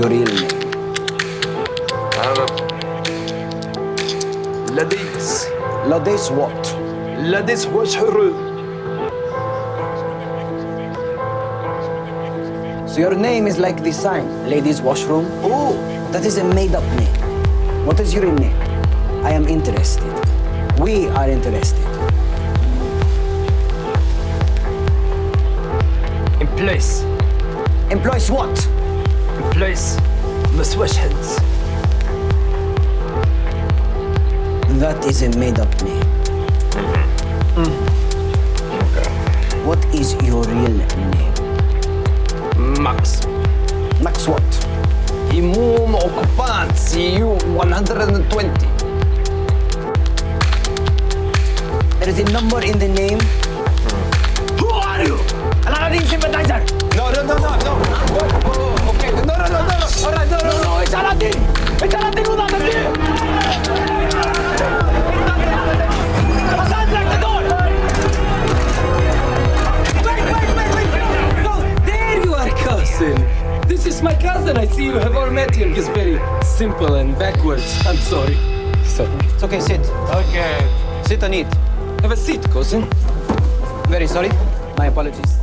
your real name? هذا لديس Lades what? لديس وشهر So your name is like the sign, ladies' washroom? Oh, That is a made up name. What is your name? I am interested. We are interested. in place. Employs what? place must wash hands. That is a made-up name. Mm. What is your real name? Max. Max what? Immune Occupant, CU 120. There is a number in the name. Who are you? An sympathizer! No, no, no, no, no. All right, no, no, no. It's Aladeen. It's Aladeen without the name. Cassandra, the door. Wait, wait, wait, wait! No, there you are, cousin. This is my cousin. I see you have all met him. He's very simple and backwards. I'm sorry. Sorry. It's okay, sit. Okay. Sit and eat. Have a seat, cousin. Very sorry. My apologies.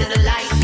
in the light.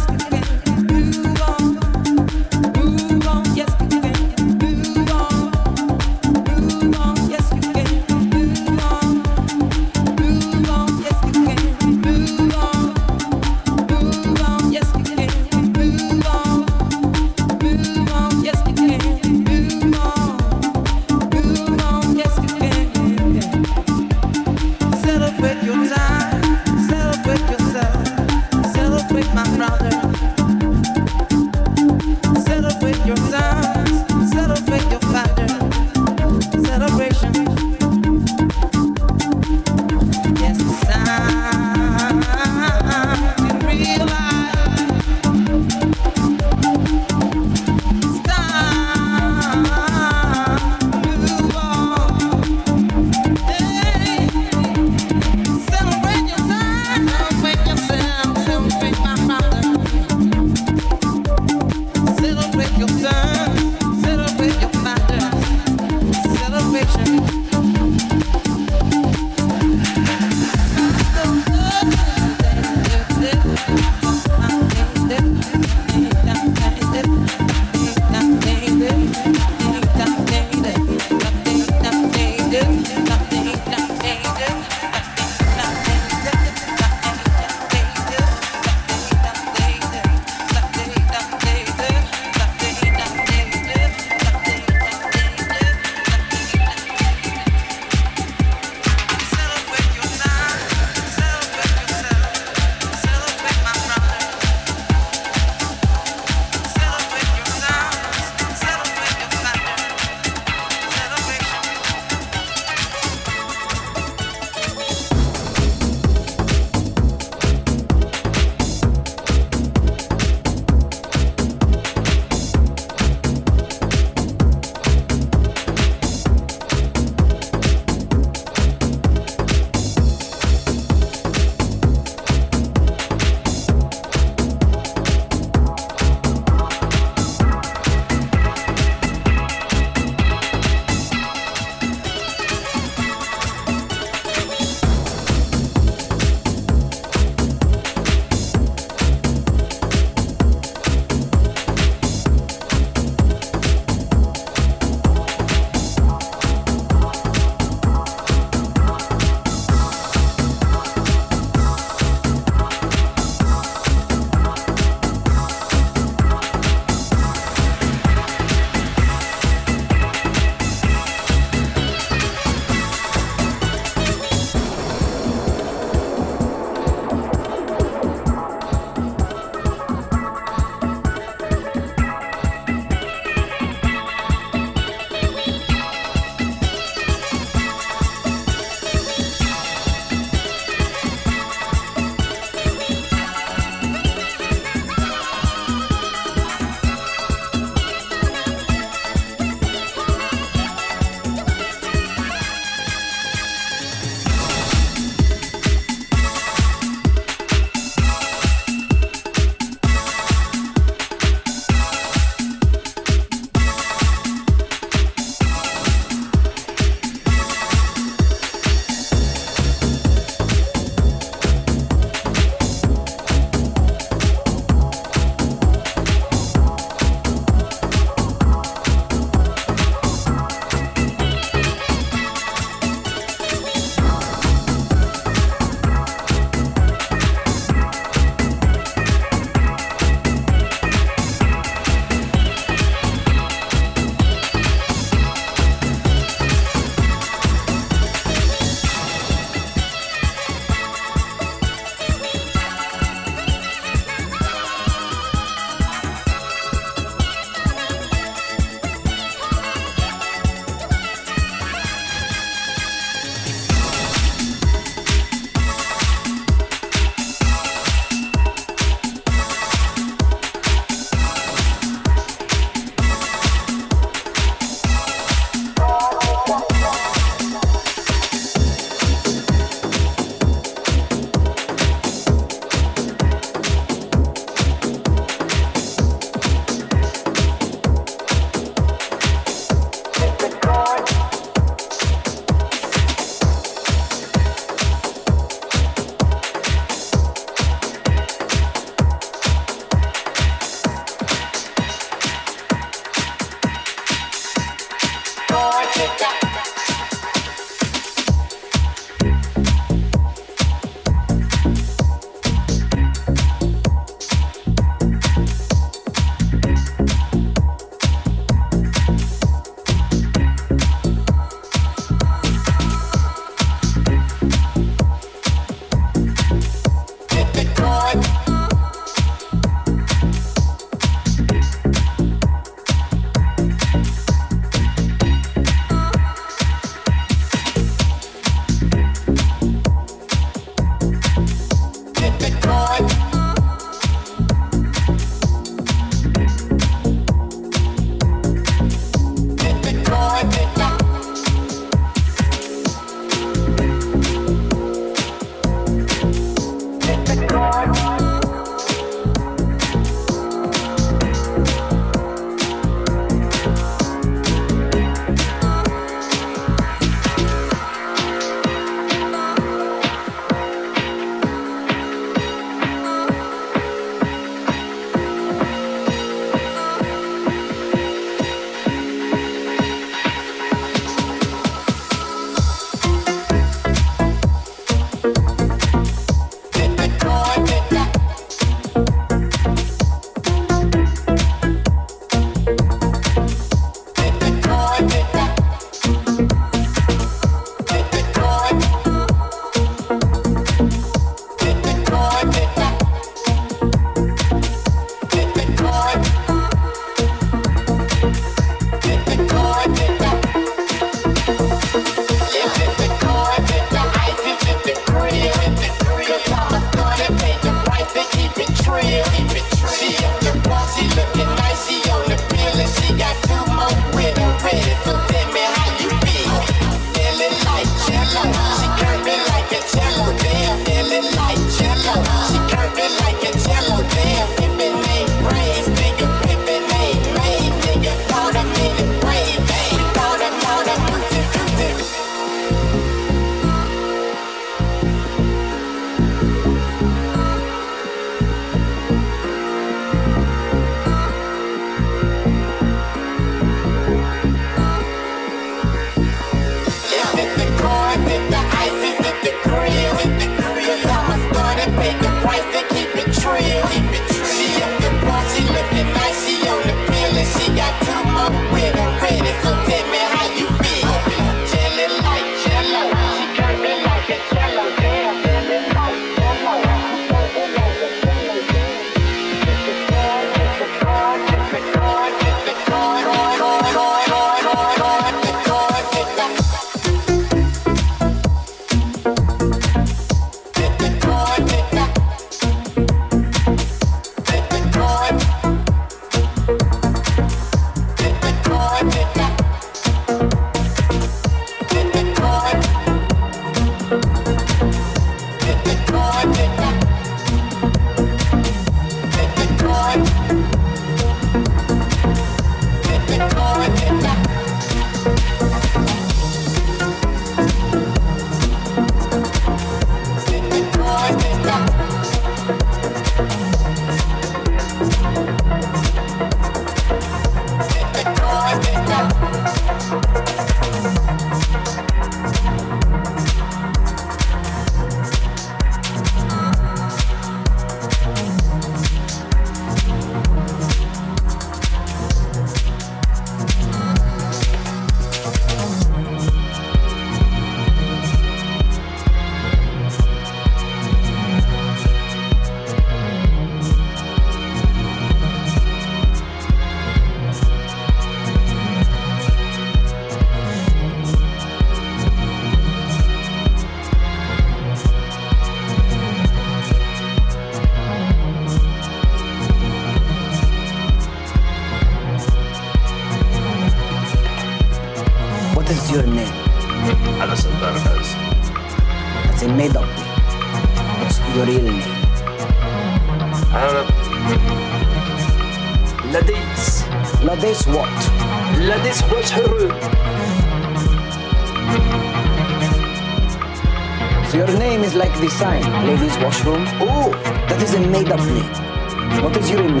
Washroom? Oh, That is a made up name. What is your name?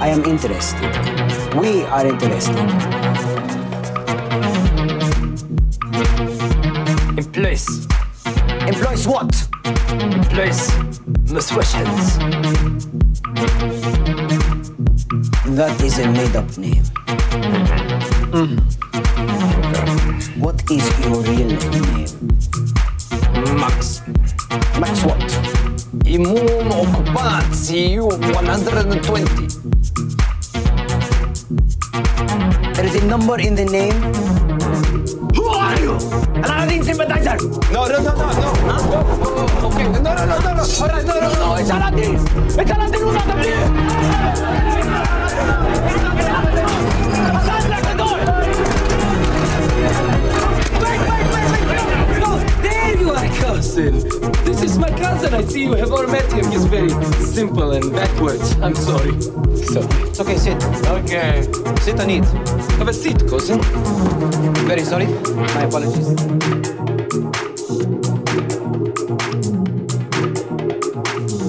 I am interested. We are interested. in place. Employs what? In place. Must wash hands. That is a made up name. What is your real name? Occupancy 120. There is a number in the name. Who are you? An Aladeen sympathizer. No, no, no, no, no. No, oh, okay. No, no, no, no, no. All right, no, no, no. It's Aladeen. It's Aladeen who's not here. Aladeen, lock the door. Are. This is my cousin. I see you have all met him. He's very simple and backwards. I'm sorry. So It's okay, sit. Okay. Sit on it. Have a seat, cousin. Very sorry. My apologies.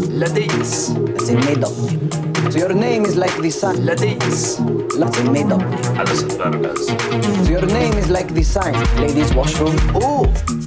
Ladies. That's a made up. So your name is like the sign. Ladies. That's a made up name. Alison Burgers. So your name is like the sign. Ladies washroom. Oh.